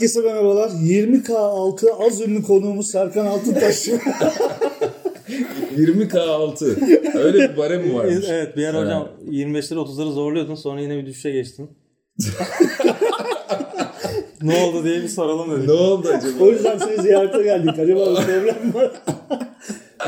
Herkese merhabalar. 20K altı az ünlü konuğumuz Serkan Altıntaş. 20K altı. Öyle bir barem mi varmış? Evet bir ara hocam 25'leri 30'ları zorluyordun sonra yine bir düşüşe geçtin. ne oldu diye bir soralım dedik. Ne oldu acaba? o yüzden seni ziyarete geldik. Acaba bir problem var?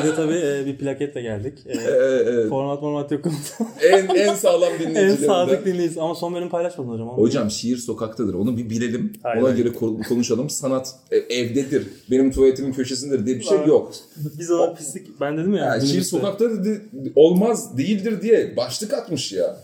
Bir de tabii e, bir plaketle geldik. E, evet. format format yok. en, en sağlam en dinleyicilerimden. sadık dinleyiz. Ama son bölüm paylaşmadın hocam. Onu Hocam şiir sokaktadır. Onu bir bilelim. Aynen. Ona göre ko- konuşalım. Sanat e, evdedir. Benim tuvaletimin köşesindedir diye bir şey yok. Biz ona pislik ben dedim ya. Ya, şiir minibüste. sokakta dedi, olmaz değildir diye başlık atmış ya.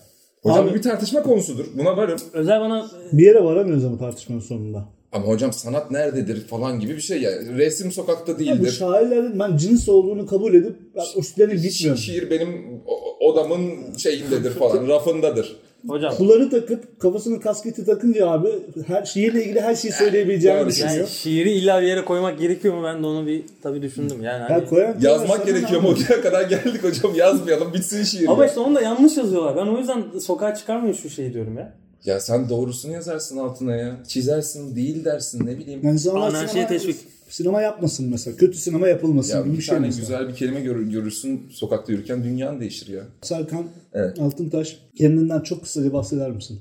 Hocam Abi- bir tartışma konusudur. Buna varım. Özel bana Bir yere varamıyoruz ama tartışmanın sonunda. Ama hocam sanat nerededir falan gibi bir şey ya. Resim sokakta Bu değildir. şairlerin ben cins olduğunu kabul edip ben üstlerine Şi- gitmiyorum. şiir benim odamın şeyindedir falan, rafındadır. hocam Kulları takıp kafasına kasketi takınca abi her şiirle ilgili her şeyi söyleyebileceğini Yani düşünüyor. yani şiiri illa bir yere koymak gerekiyor mu? Ben de onu bir tabii düşündüm. Yani hani... Ya Yazmak gerekiyor mu? Oraya kadar geldik hocam. Yazmayalım. Bitsin şiir. Ama ya. işte onu da yanlış yazıyorlar. Ben o yüzden sokağa çıkarmayın şu şeyi diyorum ya. Ya sen doğrusunu yazarsın altına ya. Çizersin değil dersin ne bileyim. Yani insanlar Anarşiye sinema, teşvik. sinema yapmasın mesela. Kötü sinema yapılmasın Ya gibi bir bir şey tane mesela. güzel bir kelime gör, görürsün sokakta yürürken dünyan değişir ya. Serkan Evet. Altıntaş kendinden çok kısaca bahseder misin?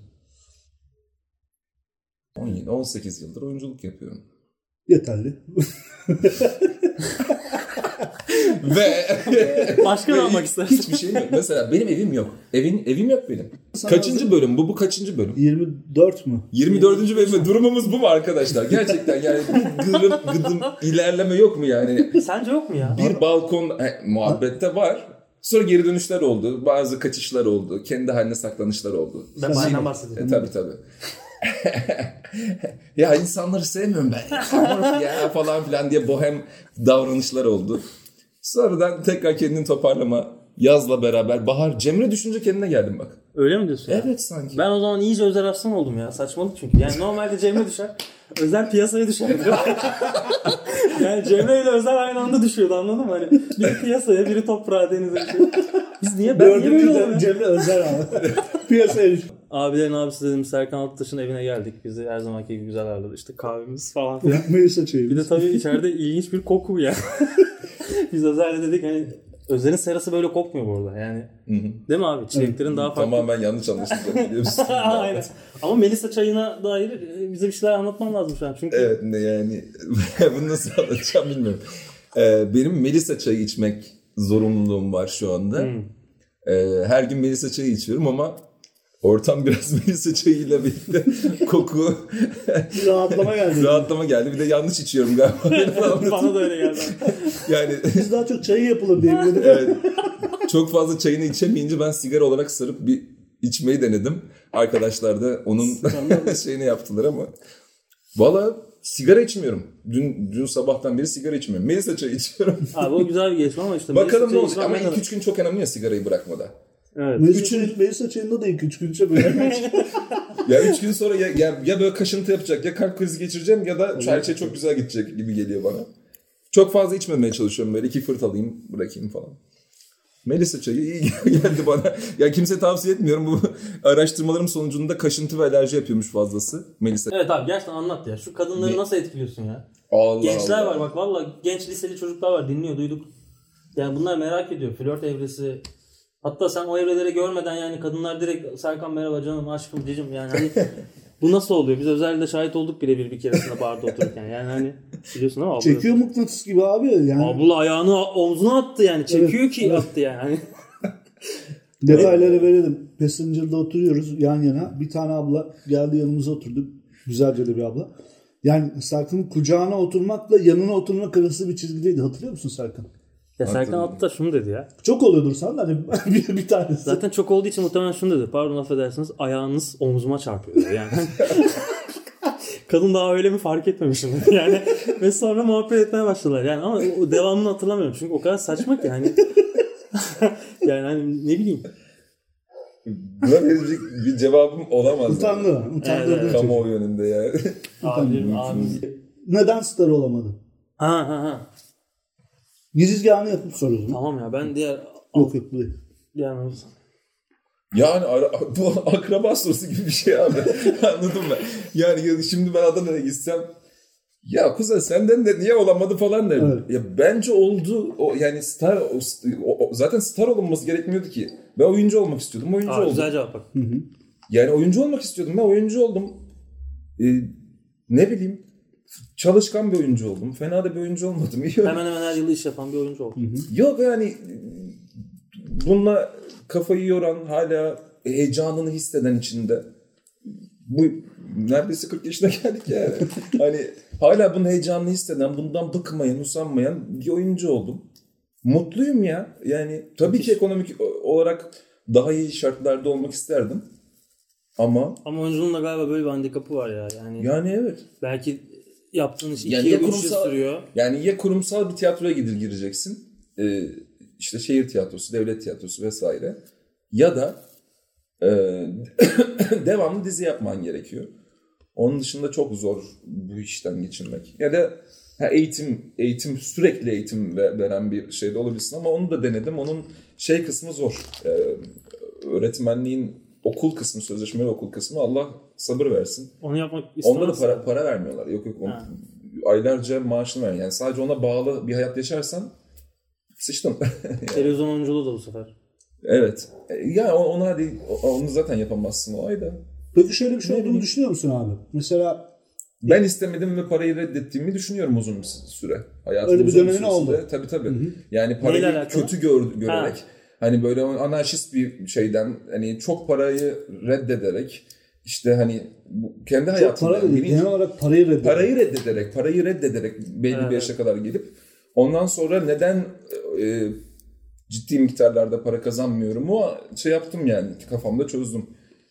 17, 18 yıldır oyunculuk yapıyorum. Yeterli. Ve Başka ne yapmak istersin? Hiçbir şeyim yok. Mesela benim evim yok. Evin evim yok benim. Kaçıncı bölüm bu? Bu kaçıncı bölüm? 24 mü? 24. bölüm. Durumumuz bu mu arkadaşlar? Gerçekten yani gırım gıdım ilerleme yok mu yani? Sence yok mu ya? Bir balkon he, muhabbette var. Sonra geri dönüşler oldu. Bazı kaçışlar oldu. Kendi haline saklanışlar oldu. Ben benden bahsediyorum. E, tabii tabii. ya insanları sevmiyorum ben. Ya falan filan diye bohem davranışlar oldu. Sonradan tekrar kendini toparlama. Yazla beraber bahar. Cemre düşünce kendine geldim bak. Öyle mi diyorsun? ya? Evet sanki. Ben o zaman iyice özel aslan oldum ya. Saçmalık çünkü. Yani normalde Cemre düşer. Özel piyasaya düşer. yani Cemre ile özel aynı anda düşüyordu anladın mı? Hani biri piyasaya biri toprağa denize düşüyor. Biz niye? Ben niye böyle ya? Cemre Özer abi. Piyasaya düş. Abilerin abisi dedim Serkan Altıtaş'ın evine geldik. Bizi her zamanki gibi güzel ağırladı. İşte kahvemiz falan filan. Melisa çayı. Bir de tabii içeride ilginç bir koku ya. Biz Özer'le dedik hani Özer'in serası böyle kokmuyor bu arada yani. Değil mi abi? Çileklerin daha farklı. Tamamen yanlış anlaşılacak biliyor musun? Aynen. Ama Melisa çayına dair bize bir şeyler anlatman lazım şu an. Çünkü Evet ne yani bunu nasıl anlatacağım bilmiyorum. Ee, benim Melisa çayı içmek zorunluluğum var şu anda. Ee, her gün Melisa çayı içiyorum ama ortam biraz Melisa çayıyla birlikte koku rahatlama geldi. rahatlama geldi. Bir de yanlış içiyorum galiba. bana da öyle geldi. yani Biz daha çok çayı yapılır diye biliyorduk. evet, çok fazla çayını içemeyince ben sigara olarak sarıp bir içmeyi denedim. Arkadaşlar da onun şeyini yaptılar ama. Valla sigara içmiyorum. Dün, dün sabahtan beri sigara içmiyorum. Melisa çayı içiyorum. Abi o güzel bir gelişme ama işte. Bakalım ne olacak ama ilk üç gün çok önemli ya sigarayı bırakmada. Evet. Melisa, çayı, Melisa çayında da ilk üç gün içe böyle. Ya üç gün sonra ya, ya, ya böyle kaşıntı yapacak ya kalp krizi geçireceğim ya da her şey çok güzel gidecek gibi geliyor bana. Çok fazla içmemeye çalışıyorum böyle iki fırt alayım bırakayım falan. Melisa çayı iyi geldi bana. Ya kimse tavsiye etmiyorum. Bu araştırmalarım sonucunda kaşıntı ve alerji yapıyormuş fazlası. Melisa. Evet abi gerçekten anlat ya. Şu kadınları Ne? nasıl etkiliyorsun ya? Allah Gençler Allah. var bak valla genç liseli çocuklar var dinliyor duyduk. Yani bunlar merak ediyor. Flört evresi. Hatta sen o evreleri görmeden yani kadınlar direkt Serkan merhaba canım aşkım cicim yani hani bu nasıl oluyor? Biz özellikle şahit olduk birebir bir keresinde barda otururken. Yani hani biliyorsun ama abla, Çekiyor mıknatıs gibi abi. Yani abla ayağını omzuna attı yani. Çekiyor Evet, ki evet. attı yani. Hani detayları verelim. Passenger'da oturuyoruz yan yana. Bir tane abla geldi yanımıza oturdu. Güzelce de bir abla. Yani Serkan'ın kucağına oturmakla yanına oturmak arası bir çizgideydi. Hatırlıyor musun Serkan? Ya Serkan attı da şunu dedi ya. Çok oluyordur sen de hani bir, bir tanesi. Zaten çok olduğu için muhtemelen şunu dedi. Pardon affedersiniz ayağınız omzuma çarpıyor. Yani. Kadın daha öyle mi fark etmemişim yani ve sonra muhabbet etmeye başladılar yani ama o devamını hatırlamıyorum çünkü o kadar saçma ki hani yani hani ne bileyim Buna verecek bir cevabım olamaz. Utandı. Utandırdı. Evet, evet. çocuğu. Kamuoyu önünde ya. abim abim Neden star olamadı? ha ha ha Girizgahını yapıp soruyorsun. tamam ya ben diğer Yok yok bu değil. diğer Yani ara, bu akraba sorusu gibi bir şey abi. Anladın mı? Yani şimdi ben Adana'ya gitsem ya kuzen senden de niye olamadı falan derim. Evet. Ya bence oldu. O yani star o, o- zaten star olunması gerekmiyordu ki. Ben oyuncu olmak istiyordum. Oyuncu Aa, oldum. güzel cevap bak. Yani oyuncu olmak istiyordum. Ben oyuncu oldum. Ee, ne bileyim çalışkan bir oyuncu oldum. Fena da bir oyuncu olmadım. İyi Hemen hemen her yıl iş yapan bir oyuncu oldu. Yok yani bununla kafayı yoran hala heyecanını hisseden içinde bu neredeyse 40 yaşına geldik yani. hani hala bunun heyecanını hisseden, bundan bıkmayan, usanmayan bir oyuncu oldum. Mutluyum ya. Yani tabii ki ekonomik olarak daha iyi şartlarda olmak isterdim. Ama Ama oyunculuğun da galiba böyle bir handikapı var ya. Yani yani evet. belki yaptığın iş 2 Yani yıl ya 3 yıl kurumsal- sürüyor. Yani ya kurumsal bir tiyatroya gidil gireceksin. Ee, işte şehir tiyatrosu, devlet tiyatrosu vesaire. Ya da e, devamlı dizi yapman gerekiyor. Onun dışında çok zor bu işten geçinmek. Ya da ha, eğitim, eğitim sürekli eğitim ve- veren bir şey de olabilirsin ama onu da denedim. Onun şey kısmı zor. Ee, öğretmenliğin okul kısmı, sözleşmeli okul kısmı Allah sabır versin. Onu yapmak istemez. Onda da para, para vermiyorlar. Yok yok. Ha. aylarca maaşını ver. Yani sadece ona bağlı bir hayat yaşarsan sıçtın. Televizyon oyunculuğu da bu sefer. evet. E, Ya o- onu hadi o- onu zaten yapamazsın o ayda. Peki şöyle bir şey Ne olduğunu bileyim. düşünüyor musun abi? Mesela Ben istemedim ve parayı reddettiğimi düşünüyorum uzun bir süre. Hayatımın Öyle bir uzun dönemin oldu. Tabii tabii. Yani parayı Neyle alakalı? kötü gör, görerek Ha. hani böyle anarşist bir şeyden hani çok parayı reddederek işte hani kendi çok hayatımda para bilinç- Genel olarak parayı reddediyor. parayı reddederek, parayı reddederek belli Evet. bir yaşa kadar gelip ondan sonra neden e, ciddi miktarlarda para kazanmıyorum o şey yaptım yani kafamda çözdüm.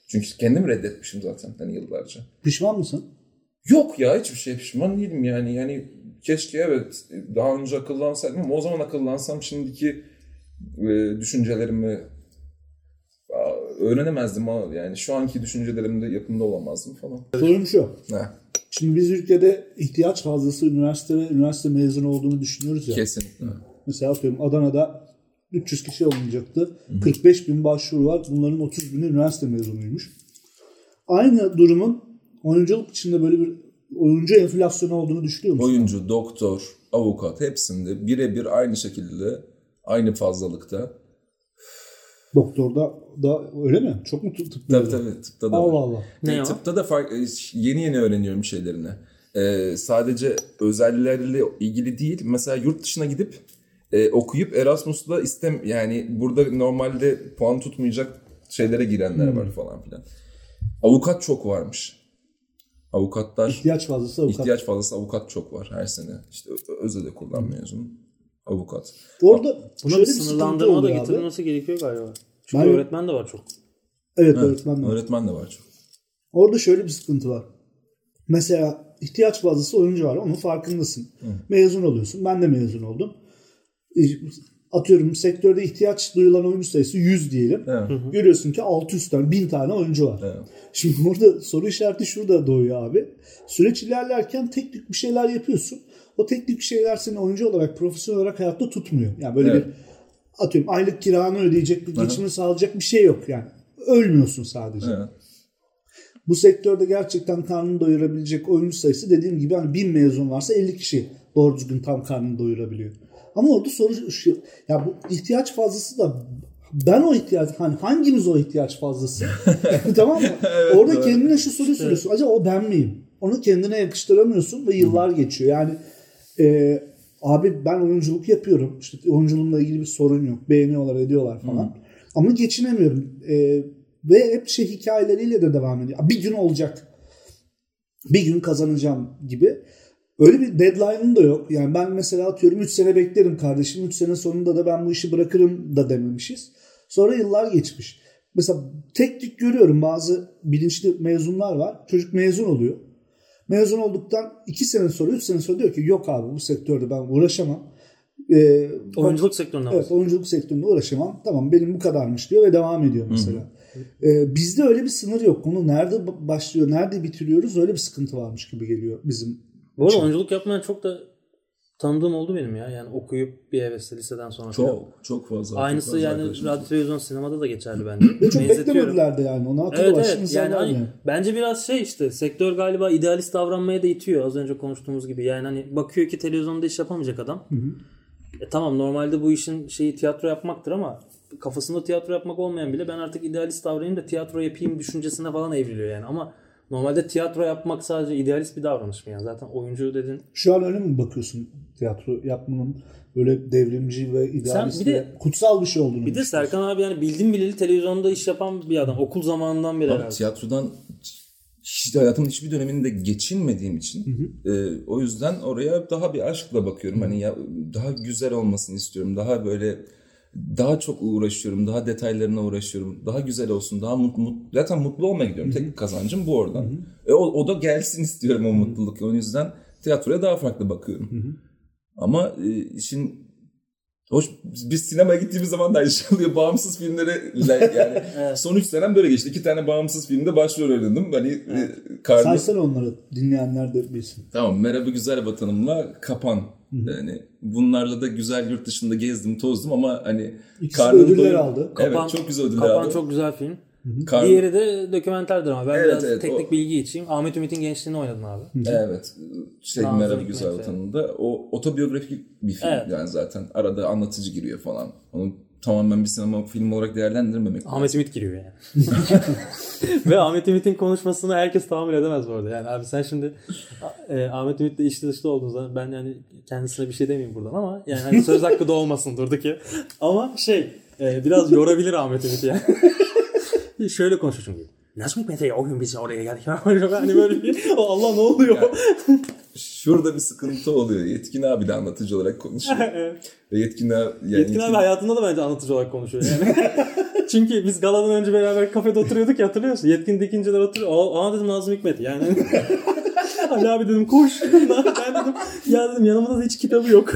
Çünkü kendim reddetmişim zaten hani yıllarca. Pişman mısın? Yok ya hiçbir şey pişman değilim yani. Yani keşke evet daha önce akıllansaydım ama o zaman akıllansam şimdiki e, düşüncelerimi öğrenemezdim ama yani şu anki düşüncelerimde yapımda olamazdım falan. Sorum şu. Ne? Şimdi biz ülkede ihtiyaç fazlası üniversite ve üniversite mezunu olduğunu düşünüyoruz ya. Kesinlikle. Mesela atıyorum Adana'da 300 kişi alınacaktı. 45 bin başvuru var. Bunların 30 bini üniversite mezunuymuş. Aynı durumun oyunculuk içinde böyle bir oyuncu enflasyonu olduğunu düşünüyor musun? Oyuncu, doktor, avukat hepsinde birebir aynı şekilde aynı fazlalıkta. Doktorda da öyle mi? Çok mu tıp tıp? Tabii tabii tıpta da Allah var. Allah. Ne E, o? Tıpta da fark, e, yeni yeni öğreniyorum şeylerini. Ee, sadece özellikleriyle ilgili değil. Mesela yurt dışına gidip e, okuyup Erasmus'la istem yani burada normalde puan tutmayacak şeylere girenler Hmm. var falan filan. Avukat çok varmış. Avukatlar İhtiyaç fazlası avukat. ihtiyaç fazlası avukat çok var her sene. İşte Özel okuldan mezun avukat. Orada Buna şöyle bir sınırlandırma da abi. getirilmesi gerekiyor galiba. Çünkü Ben- öğretmen de var çok. Evet, Evet, öğretmen de var. öğretmen de var çok. Orada şöyle bir sıkıntı var. Mesela ihtiyaç fazlası oyuncu var. Onun farkındasın. Mezun oluyorsun. Ben de mezun oldum. Atıyorum sektörde ihtiyaç duyulan oyuncu sayısı 100 diyelim. Evet. Görüyorsun ki 600 tane, 1000 tane oyuncu var. Evet. Şimdi burada soru işareti şurada doğuyor abi. Süreç ilerlerken teknik bir şeyler yapıyorsun. O teknik şeyler seni oyuncu olarak, profesyonel olarak hayatta tutmuyor. Yani böyle Evet. bir atıyorum aylık kiranı ödeyecek, bir geçimini sağlayacak bir şey yok yani. Ölmüyorsun sadece. Evet. Bu sektörde gerçekten karnını doyurabilecek oyuncu sayısı dediğim gibi hani bin mezun varsa 50 kişi doğru düzgün tam karnını doyurabiliyor. Ama orada soru şu ya bu ihtiyaç fazlası da ben o ihtiyaç hani hangimiz o ihtiyaç fazlası? tamam mı? orada doğru. kendine şu soruyu soruyorsun. Acaba o ben miyim? Onu kendine yakıştıramıyorsun ve yıllar geçiyor. Yani e, abi ben oyunculuk yapıyorum. İşte oyunculuğumla ilgili bir sorun yok. Beğeniyorlar, ediyorlar falan. Ama geçinemiyorum. E, ve hep şey hikayeleriyle de devam ediyor. Bir gün olacak. Bir gün kazanacağım gibi. Öyle bir deadline'ım da yok. Yani ben mesela atıyorum 3 sene beklerim kardeşim. 3 sene sonunda da ben bu işi bırakırım da dememişiz. Sonra yıllar geçmiş. Mesela tek tük görüyorum bazı bilinçli mezunlar var. Çocuk mezun oluyor. Mezun olduktan 2 sene sonra 3 sene sonra diyor ki yok abi bu sektörde ben uğraşamam. Ee, Oyunculuk sektöründen Evet oyunculuk sektöründe uğraşamam. Tamam benim bu kadarmış diyor ve devam ediyor mesela. Ee, bizde öyle bir sınır yok. Onu nerede ba- başlıyor, nerede bitiriyoruz öyle bir sıkıntı varmış gibi geliyor bizim. Bu arada oyunculuk yapmayan çok da tanıdığım oldu benim ya. Yani okuyup bir hevesle liseden sonra. falan. Çok çok fazla. Aynısı çok fazla yani radyo televizyon sinemada da geçerli bence. Ve çok beklemediler de yani. Ona akıllı Evet evet insanlar yani yani. hani bence biraz şey işte sektör galiba idealist davranmaya da itiyor az önce konuştuğumuz gibi. Yani hani bakıyor ki televizyonda iş yapamayacak adam. E tamam normalde bu işin şeyi tiyatro yapmaktır ama kafasında tiyatro yapmak olmayan bile ben artık idealist davranayım da tiyatro yapayım düşüncesine falan evriliyor yani ama normalde tiyatro yapmak sadece idealist bir davranış mı yani zaten oyuncu dedin Şu an öyle mi bakıyorsun tiyatro yapmanın böyle devrimci ve idealist bir de- kutsal bir şey olduğunu? bir de Serkan abi yani bildim bileli televizyonda iş yapan bir adam okul zamanından beri Abi herhalde. tiyatrodan hiç hayatımın hiçbir döneminde geçinmediğim için e, o yüzden oraya daha bir aşkla bakıyorum. Hani ya daha güzel olmasını istiyorum. Daha böyle daha çok uğraşıyorum. Daha detaylarına uğraşıyorum. Daha güzel olsun. Daha mutlu. mut- zaten mutlu olmaya gidiyorum. Tek kazancım bu oradan. E, o, o da gelsin istiyorum o mutluluk. O yüzden tiyatroya daha farklı bakıyorum. Ama e, işin Hoş biz sinemaya gittiğimiz zaman da aynı şey oluyor. Bağımsız filmlere yani son 3 senem böyle geçti. İki tane bağımsız filmde başrol oynadım. Hani e, karnı... Saysana onları dinleyenler de bilsin. Tamam Merhaba Güzel Vatanım'la Kapan. Yani bunlarla da güzel yurt dışında gezdim tozdum ama hani İkisi karnım ödüller doyum- aldı. Kapan- evet çok güzel ödüller Kapan aldı. çok güzel film. Karn- Diğeri de dokümenterdir ama ben Evet, biraz evet, teknik o- bilgi içeyim. Ahmet Ümit'in gençliğini oynadın abi. Evet. Şey Nazım Merhaba Güzel yani. Vatanım'da o otobiyografik bir film Evet. yani zaten. Arada anlatıcı giriyor falan. Onu tamamen bir sinema filmi olarak değerlendirmemek Ahmet Ümit giriyor yani. Ve Ahmet Ümit'in konuşmasını herkes tahammül edemez bu arada. Yani abi sen şimdi e, Ahmet Ümit'le içli dışlı olduğunuzda ben yani kendisine bir şey demeyeyim buradan ama yani hani söz hakkı da olmasın durduk ya. Ama şey e, biraz yorabilir Ahmet Ümit yani. Şöyle konuşuyor çünkü. Nazım Hikmet'e o gün biz oraya geldik. hani böyle bir Allah ne oluyor? Şurada bir sıkıntı oluyor. Yetkin abi de anlatıcı olarak konuşuyor. Ve Yetkin abi... Yani Yetkin abi hayatında da bence anlatıcı olarak konuşuyor yani. Çünkü biz galadan önce beraber kafede oturuyorduk ya hatırlıyor musun? Yetkin dikinciler oturuyor. Aa, aa dedim Nazım Hikmet yani. Ali abi dedim koş. ben dedim ya dedim yanımda da hiç kitabı yok.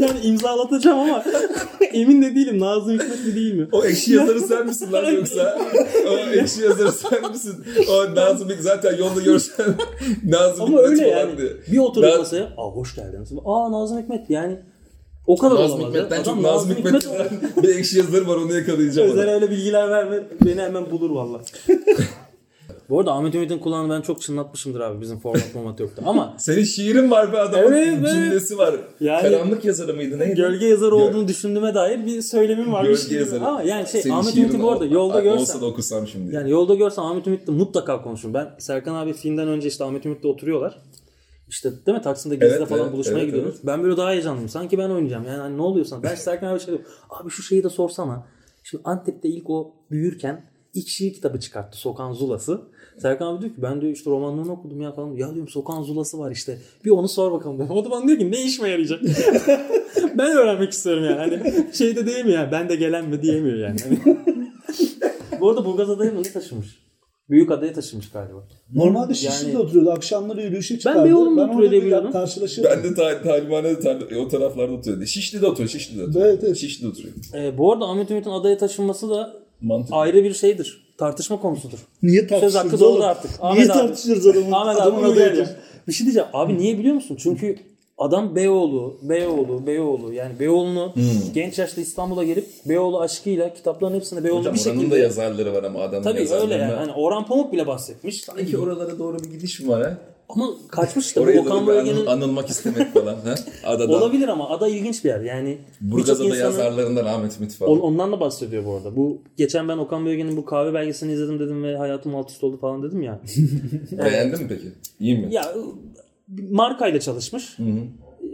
Yani imzalatacağım ama emin de değilim Nazım Hikmet mi değil mi? O ekşi yazarı sen misin lan yoksa? O ekşi yazarı sen misin? O Nazım Hikmet zaten yolda görsen Nazım Ama Hikmet öyle yani. diye. Bir oturduk Naz- masaya. Aa hoş geldiniz. Aa Nazım Hikmet yani o kadar Nazım olamaz. ya. Hikmet'ten çok Nazım Hikmet bir ekşi yazarı var onu yakalayacağım. Özel öyle bilgiler verme beni hemen bulur valla. Bu arada Ahmet Ümit'in kulağını ben çok çınlatmışımdır abi bizim format format yoktu ama Senin şiirin var be adamın Evet, evet. cümlesi var. Yani- Karanlık yazarı mıydı neydi? gölge yazarı Gö- olduğunu düşündüğüme dair bir söylemim var. Gölge yazarı. Ama yani şey Senin Ahmet Ümit'i bu arada yolda Olsa görsem da okusam şimdi. yani yolda görsem Ahmet Ümit'le mutlaka konuşurum. Ben Serkan abi filmden önce işte Ahmet Ümit'le oturuyorlar. İşte değil mi Taksim'de Gezi'de Evet, falan evet, buluşmaya evet, gidiyoruz. Ben böyle daha heyecanlıyım. Sanki ben oynayacağım. Yani hani ne oluyorsan. Ben Serkan abi şey diyorum. Abi şu şeyi de sorsana. Şimdi Antep'te ilk o büyürken ilk şiir kitabı çıkarttı. Sokan Zulası. Serkan abi diyor ki ben diyor işte romanlarını okudum ya falan. Ya diyorum Sokan Zulası var işte. Bir onu sor bakalım diyorum. O da bana diyor ki ne işime yarayacak? ben öğrenmek istiyorum yani. Hani şeyde diyemiyor yani. Ben de gelen mi diyemiyor yani. Hani- Bu arada Burgazada'ya mı ne taşımış? Büyük adaya taşımış galiba. Normalde Şişli'de Yani- oturuyordu. Akşamları yürüyüşe çıkardı. Beyoğlu'nda ben oturuyor diye biliyordum. karşılaşıyordum. Ben de ta- talimhanede tar- o taraflarda oturuyor. Şişli'de oturuyor. Şişli'de oturuyor. Evet, evet. Şişli'de oturuyor. Ee, bu arada Ahmet Ümit'in adaya taşınması da Mantıklı. ayrı bir şeydir. Tartışma konusudur. Niye Söz tartışırız hakkı doğdu artık. Niye Ahmet abi. tartışırız adamın, Ahmet abi adamın bunu adayı? Bir şey diyeceğim. Abi niye biliyor musun? Çünkü adam Beyoğlu, Beyoğlu, Beyoğlu. Yani Beyoğlu'nu genç yaşta İstanbul'a gelip Beyoğlu aşkıyla kitapların hepsinde Beyoğlu'nu Hocam bir oranın şekilde... da yazarları var ama adamın Tabii öyle yani. Hani Orhan Pamuk bile bahsetmiş. Sanki oralara doğru bir gidiş mi var ha? Ama kaçmış işte. Bu Oraya Okan bir Bölge'nin... anıl- anılmak istemek falan. Ha? Adadan. Olabilir ama ada ilginç bir yer. Yani Burgazada insanın... yazarlarından Ahmet Ümit falan. On- ondan da bahsediyor bu arada. Bu geçen ben Okan Bölge'nin bu kahve belgeselini izledim dedim ve hayatım alt üst oldu falan dedim ya. Beğendin mi peki? İyi mi? ya markayla çalışmış.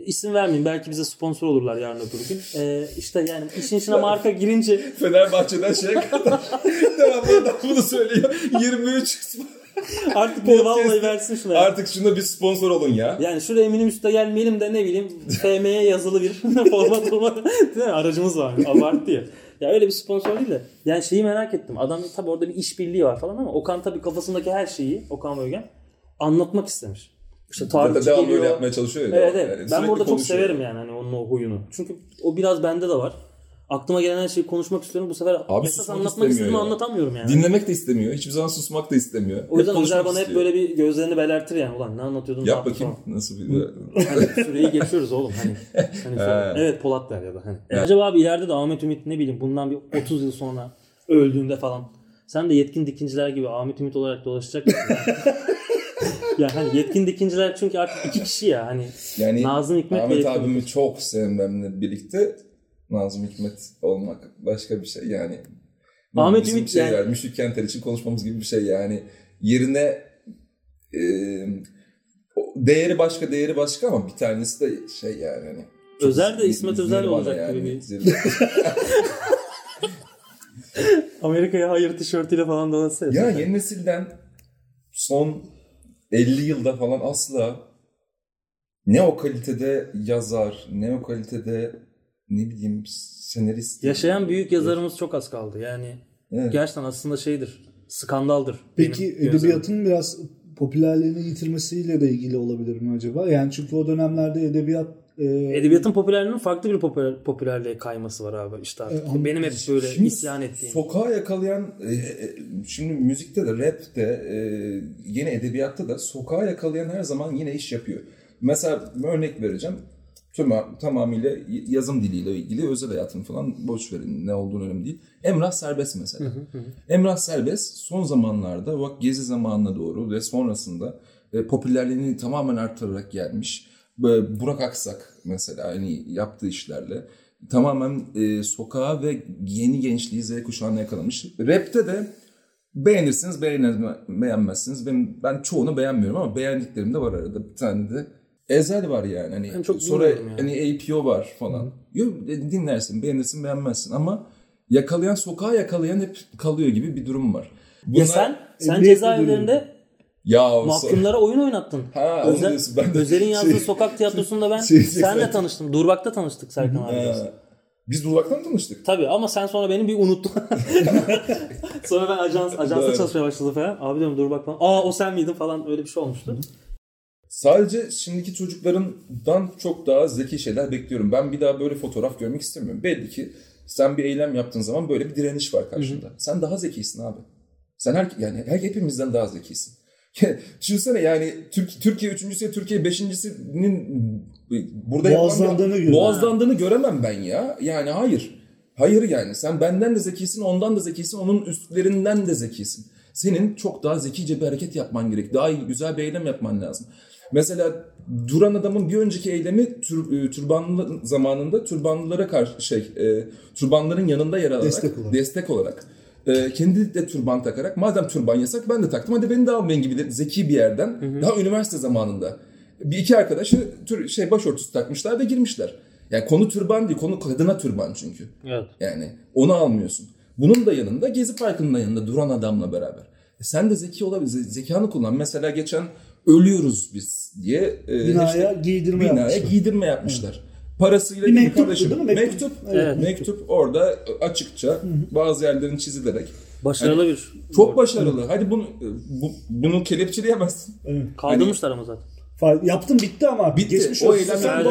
İsim vermeyeyim belki bize sponsor olurlar yarın öbür gün. Ee, işte yani işin içine marka girince Fenerbahçe'den şeye kadar devamlı adam bunu söylüyor. 23 artık bir vallahi versin şuna. Artık şuna bir sponsor olun ya. Yani şuraya minibüste gelmeyelim de ne bileyim FM'ye yazılı bir format mi? aracımız var. Abarttı ya. Ya öyle bir sponsor değil de. Yani şeyi merak ettim. Adam tabi orada bir işbirliği var falan ama Okan tabi kafasındaki her şeyi Okan Bölgen anlatmak istemiş. İşte tarihçi devamlı geliyor. öyle yapmaya çalışıyor ya. Evet evet. Yani ben burada çok severim yani hani onun o huyunu. Çünkü o biraz bende de var. Aklıma gelen her şeyi konuşmak istiyorum. Bu sefer Abi esas anlatmak istediğimi ya. anlatamıyorum yani. Dinlemek de istemiyor. Hiçbir zaman susmak da istemiyor. o yüzden Özer bana hep böyle bir gözlerini belertir yani. Ulan ne anlatıyordun? Yap bakayım falan. nasıl bir... Hani süreyi geçiyoruz oğlum hani. hani sonra- evet Polat der ya da hani. E, acaba abi ileride de Ahmet Ümit ne bileyim bundan bir 30 yıl sonra öldüğünde falan sen de yetkin dikinciler gibi Ahmet Ümit olarak dolaşacak mısın? yani hani yetkin dikinciler çünkü artık iki kişi ya hani Yani Nazım Hikmet Ahmet abimi çok sevmemle birlikte Nazım Hikmet olmak başka bir şey yani. Ahmet Ümit şey yani- Müşrik Kenter için konuşmamız gibi bir şey yani. Yerine e, değeri başka değeri başka ama bir tanesi de şey yani hani. Özer de İsmet Özel olacak gibi bir-. Amerika'ya hayır tişörtüyle falan dolaşsa ya yeni nesilden son 50 yılda falan asla ne o kalitede yazar, ne o kalitede ne bileyim senarist. Yaşayan büyük yazarımız çok az kaldı yani. Evet. Gerçekten aslında şeydir. Skandaldır. Peki edebiyatın biraz popülerliğini yitirmesiyle de ilgili olabilir mi acaba? Yani çünkü o dönemlerde edebiyat e, Edebiyatın popülerliğinin farklı bir popüler, popülerliğe kayması var abi işte artık. E, ama Benim hep böyle Şimdi isyan ettiğim. Sokağa yakalayan, e, e, şimdi müzikte de, rapte, e, yine edebiyatta da sokağa yakalayan her zaman yine iş yapıyor. Mesela bir örnek vereceğim. Tüm, tamamıyla yazım diliyle ilgili özel hayatını falan boş verin ne olduğunu önemli değil. Emrah Serbest mesela. Emrah Serbest son zamanlarda bak gezi zamanına doğru ve sonrasında e, popülerliğini tamamen arttırarak gelmiş. Böyle Burak Aksak mesela hani yaptığı işlerle tamamen e, sokağa ve yeni gençliği Z kuşağına yakalamış. Rap'te de beğenirsiniz, beğenir, beğenmezsiniz. Ben, ben çoğunu beğenmiyorum ama beğendiklerim de var arada. Bir tane de Ezel var yani. Hani Ben çok sonra yani. hani APO var falan. Yo, e, dinlersin, beğenirsin, beğenmezsin ama yakalayan, sokağa yakalayan hep kalıyor gibi bir durum var. Ya Bunlar- sen sen Emniyet cezaevlerinde ya o- mahkumlara oyun oynattın. Ha, Özel, diyorsun. Ben de Özer'in yazdığı şey- sokak tiyatrosunda ben şey- senle tanıştım. Durbak'ta tanıştık Serkan abi. Biz Dulak'tan tanıştık. Tabii ama sen sonra beni bir unuttun. sonra ben ajans ajansta çalışmaya başladım falan. Abi diyorum Durbak falan. Aa o sen miydin falan öyle bir şey olmuştu. Sadece şimdiki çocuklarından çok daha zeki şeyler bekliyorum. Ben bir daha böyle fotoğraf görmek istemiyorum. Belli ki sen bir eylem yaptığın zaman böyle bir direniş var karşında. Sen daha zekisin abi. Sen her, yani her hepimizden daha zekisin. Düşünsene yani Türk, Türkiye üçüncüsü, Türkiye beşincisinin burada yapmam- Boğazlandığını görüyorum. Boğazlandığını göremem ben ya. Yani hayır. Hayır yani sen benden de zekisin, ondan da zekisin, onun üstlerinden de zekisin. Senin çok daha zekice bir hareket yapman gerek. Daha iyi, güzel bir eylem yapman lazım. Mesela duran adamın bir önceki eylemi tür, e, türbanlı zamanında türbanlılara karşı şey, e, türbanların yanında yer alarak, Destek olarak. destek olarak e, kendi de türban takarak madem türban yasak ben de taktım hadi beni de almayın gibi de zeki bir yerden daha üniversite zamanında bir iki arkadaşı tür, şey başörtüsü takmışlar ve girmişler. Yani konu türban değil konu kadına türban çünkü. Evet. Yani onu almıyorsun. Bunun da yanında Gezi Parkı'nın da yanında duran adamla beraber. E sen de zeki olabilir. ze- Zekanı kullan. Mesela geçen ölüyoruz biz diye e, Binaya hashtag- giydirme binaya yapmışlar. giydirme yapmışlar. Parasıyla Bir mektuptu kardeşim. değil mi? Mektup. Mektup. Evet. Mektup orada açıkça bazı yerlerin çizilerek. Başarılı bir. Çok başarılı. Hadi bunu bu, bunu kelepçeleyemezsin. Kaldırmışlar ama zaten. Yaptım bitti ama. Bitti. Geçmiş o eylem Gören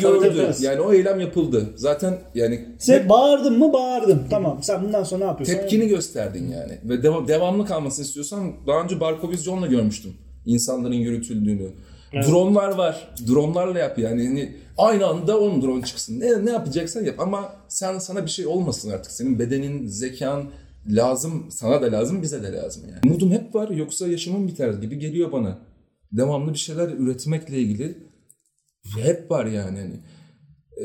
fark gördü. Yani o eylem yapıldı. Zaten yani Sen bağırdın mı bağırdım. Tamam sen bundan sonra ne yapıyorsun? tepkini gösterdin yani. Ve devam, devamlı kalmasını istiyorsan daha önce Barkovizyon'la görmüştüm. İnsanların yürütüldüğünü. Dronlar var. Dronlarla yap yani. Hani aynı anda 10 drone çıksın. Ne, ne yapacaksan yap ama sen sana bir şey olmasın artık. Senin bedenin, zekan lazım. Sana da lazım, bize de lazım yani. Umudum hep var yoksa yaşamım biter gibi geliyor bana. Devamlı bir şeyler üretmekle ilgili hep var yani. Hani, e,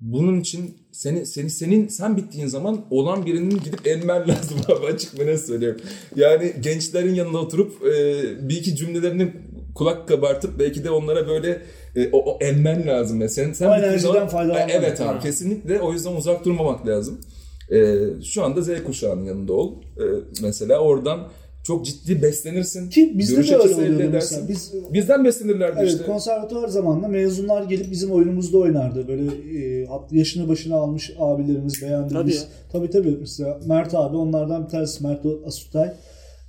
bunun için seni, seni senin sen bittiğin zaman olan birinin gidip emmen lazım abi açık ve net söylüyorum. Yani gençlerin yanında oturup e, bir iki cümlelerini kulak kabartıp belki de onlara böyle e, o, o emmen lazım. Yani sen, sen O enerjiden zaman- faydalanmak. Evet abi kesinlikle o yüzden uzak durmamak lazım. E, şu anda Z kuşağının yanında ol. E, mesela oradan çok ciddi beslenirsin. Ki bizde Görüş de öyle oluyordu mesela. Biz Bizden beslenirlerdi Evet işte. konservatuvar zamanında mezunlar gelip bizim oyunumuzda oynardı. Böyle e, yaşını başına almış abilerimiz beğendiğimiz. Tabii ya. Tabii tabii. Mesela Mert abi onlardan bir tanesi Mert Asutay.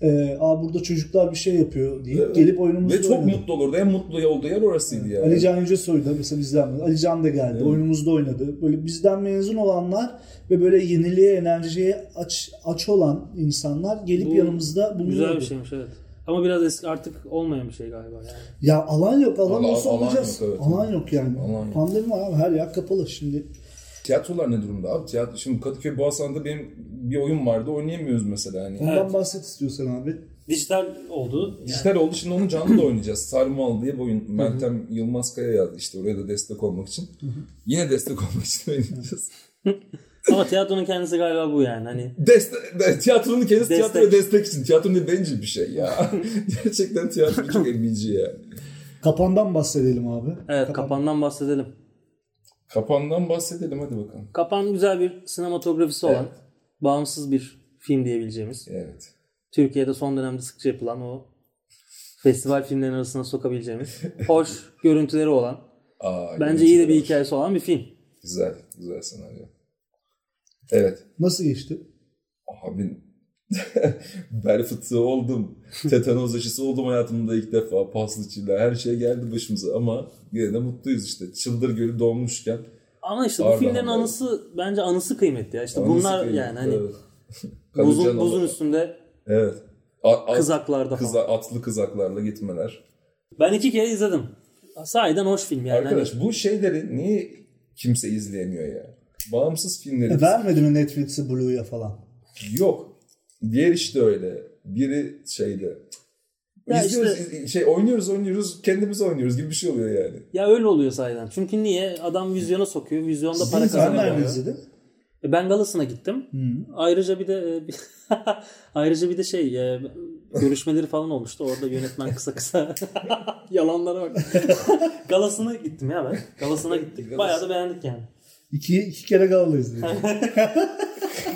E, Aa, burada çocuklar bir şey yapıyor deyip Evet. gelip oyunumuzda Ve çok oynadı. mutlu olurdu. En mutlu olduğu yer orasıydı yani. Ali Can Yücesoy da mesela bizden Ali Can da geldi. Oyunumuzda oynadı. Böyle bizden mezun olanlar ve böyle yeniliğe, enerjiye aç aç olan insanlar gelip Bu yanımızda bulunuyordu. Güzel bir şeymiş evet. Ama biraz eski artık olmayan bir şey galiba yani. Ya alan yok. Alan Alan- olsa alan olacağız. yok, evet. Alan yok yani. Alan yok. Pandemi var abi. Her yer kapalı şimdi. Tiyatrolar ne durumda abi? Tiyatro, şimdi Kadıköy Boğazhan'da benim bir oyun vardı. Oynayamıyoruz mesela hani. Ondan Evet. bahset istiyorsan abi. Dijital oldu. Dijital oldu. Şimdi onu canlı da oynayacağız. Sarmal diye bir oyun. Meltem Yılmaz Kaya yazdı işte oraya da destek olmak için. Yine destek olmak için oynayacağız. Ama tiyatronun kendisi galiba bu yani. Hani Destek, tiyatronun kendisi Destek. tiyatroya destek için. Tiyatro ne bencil bir şey ya. Gerçekten tiyatro çok emici ya. Kapandan bahsedelim abi. evet Kapan- kapandan bahsedelim. Kapandan bahsedelim hadi bakalım. Kapan güzel bir sinematografisi olan bağımsız bir film diyebileceğimiz. Evet. Türkiye'de son dönemde sıkça yapılan o festival filmlerinin arasına sokabileceğimiz hoş görüntüleri olan Aa, bence iyi de bir hikayesi olan bir film. Güzel, güzel senaryo. Evet. Nasıl geçti? Abi bel fıtığı oldum. Tetanoz aşısı oldum hayatımda ilk defa. Paslıçıyla her şey geldi başımıza ama yine de mutluyuz işte. Çıldır Gölü doğmuşken. Ama işte bu filmlerin yani. anısı bence anısı kıymetli ya. İşte Anısı bunlar kıymetli, yani hani evet. buzun, buzun üstünde Evet. A- a- kızaklarda falan. kıza- atlı kızaklarla gitmeler. Ben iki kere izledim. Sahiden hoş film yani. Arkadaş bu şeyleri niye kimse izleyemiyor ya? Bağımsız filmleri E, vermedi mi Netflix'i Blue'ya falan? yok. Diğer işte öyle. Biri şeyde. Ya İzliyoruz, işte- iz- şey oynuyoruz oynuyoruz kendimiz oynuyoruz gibi bir şey oluyor yani. Ya öyle oluyor sahiden. Çünkü niye? Adam vizyona sokuyor. Vizyonda para Sen kazanıyor. nerede izledin? E, Ben Galas'ına gittim. Ayrıca bir de e, bir- ayrıca bir de şey e, görüşmeleri falan olmuştu. Orada yönetmen kısa kısa yalanlara bak. Galas'ına gittim ya ben. Galas'ına gittik. Bayağı da beğendik yani. İki, iki kere Galalı izledim.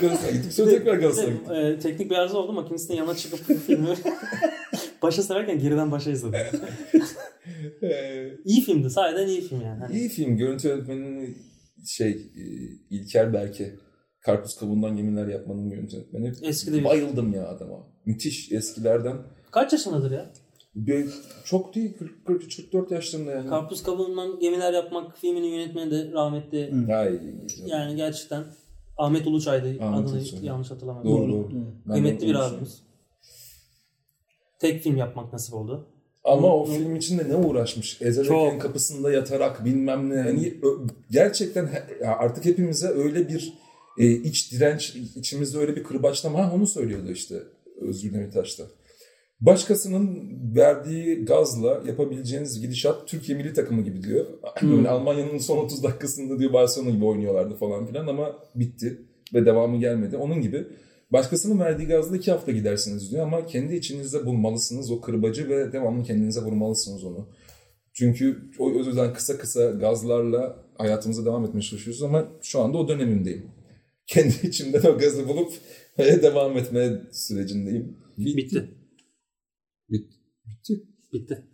Galatasaray'a gittik sonra tekrar Galatasaray'a gittik. E, teknik bir arıza oldu. Makinistin yanına çıkıp filmi başa sararken geriden başa izledim. İyi filmdi. Sahiden iyi film yani. Hani iyi film. Görüntü yönetmenini şey e, İlker Berke. Karpuz kabuğundan gemiler yapmanın görüntü yönetmeni. Eski de bir- Bayıldım ya adama. Müthiş eskilerden. Kaç yaşındadır ya? Bir, çok değil 40, 43 44 yaşlarında yani. Karpuz kabuğundan gemiler yapmak filminin yönetmeni de rahmetli. Ay, Yani gerçekten Ahmet Uluçay'dı Ahmet adını Uluçay. yanlış hatırlamadım. doğru doğru. Ben Kıymetli de bir abimiz. Tek film yapmak nasip oldu. Ama o film içinde ne uğraşmış? Ezelek'in kapısında yatarak bilmem ne. Hani ö- gerçekten artık hepimize öyle bir e, iç direnç, içimizde öyle bir kırbaçlama. Ha, onu söylüyordu işte Özgür Demirtaş'ta. Başkasının verdiği gazla yapabileceğiniz gidişat Türkiye milli takımı gibi diyor. Böyle Almanya'nın son 30 dakikasında diyor Barcelona gibi oynuyorlardı falan filan ama bitti ve devamı gelmedi. Onun gibi başkasının verdiği gazla iki hafta gidersiniz diyor ama kendi içinizde bulmalısınız o kırbacı ve devamlı kendinize vurmalısınız onu. Çünkü o yüzden kısa kısa gazlarla hayatımıza devam etmeye çalışıyoruz ama şu anda o dönemimdeyim. Kendi içimden o gazı bulup devam etme sürecindeyim. Bitti. Bitti. бид бид бид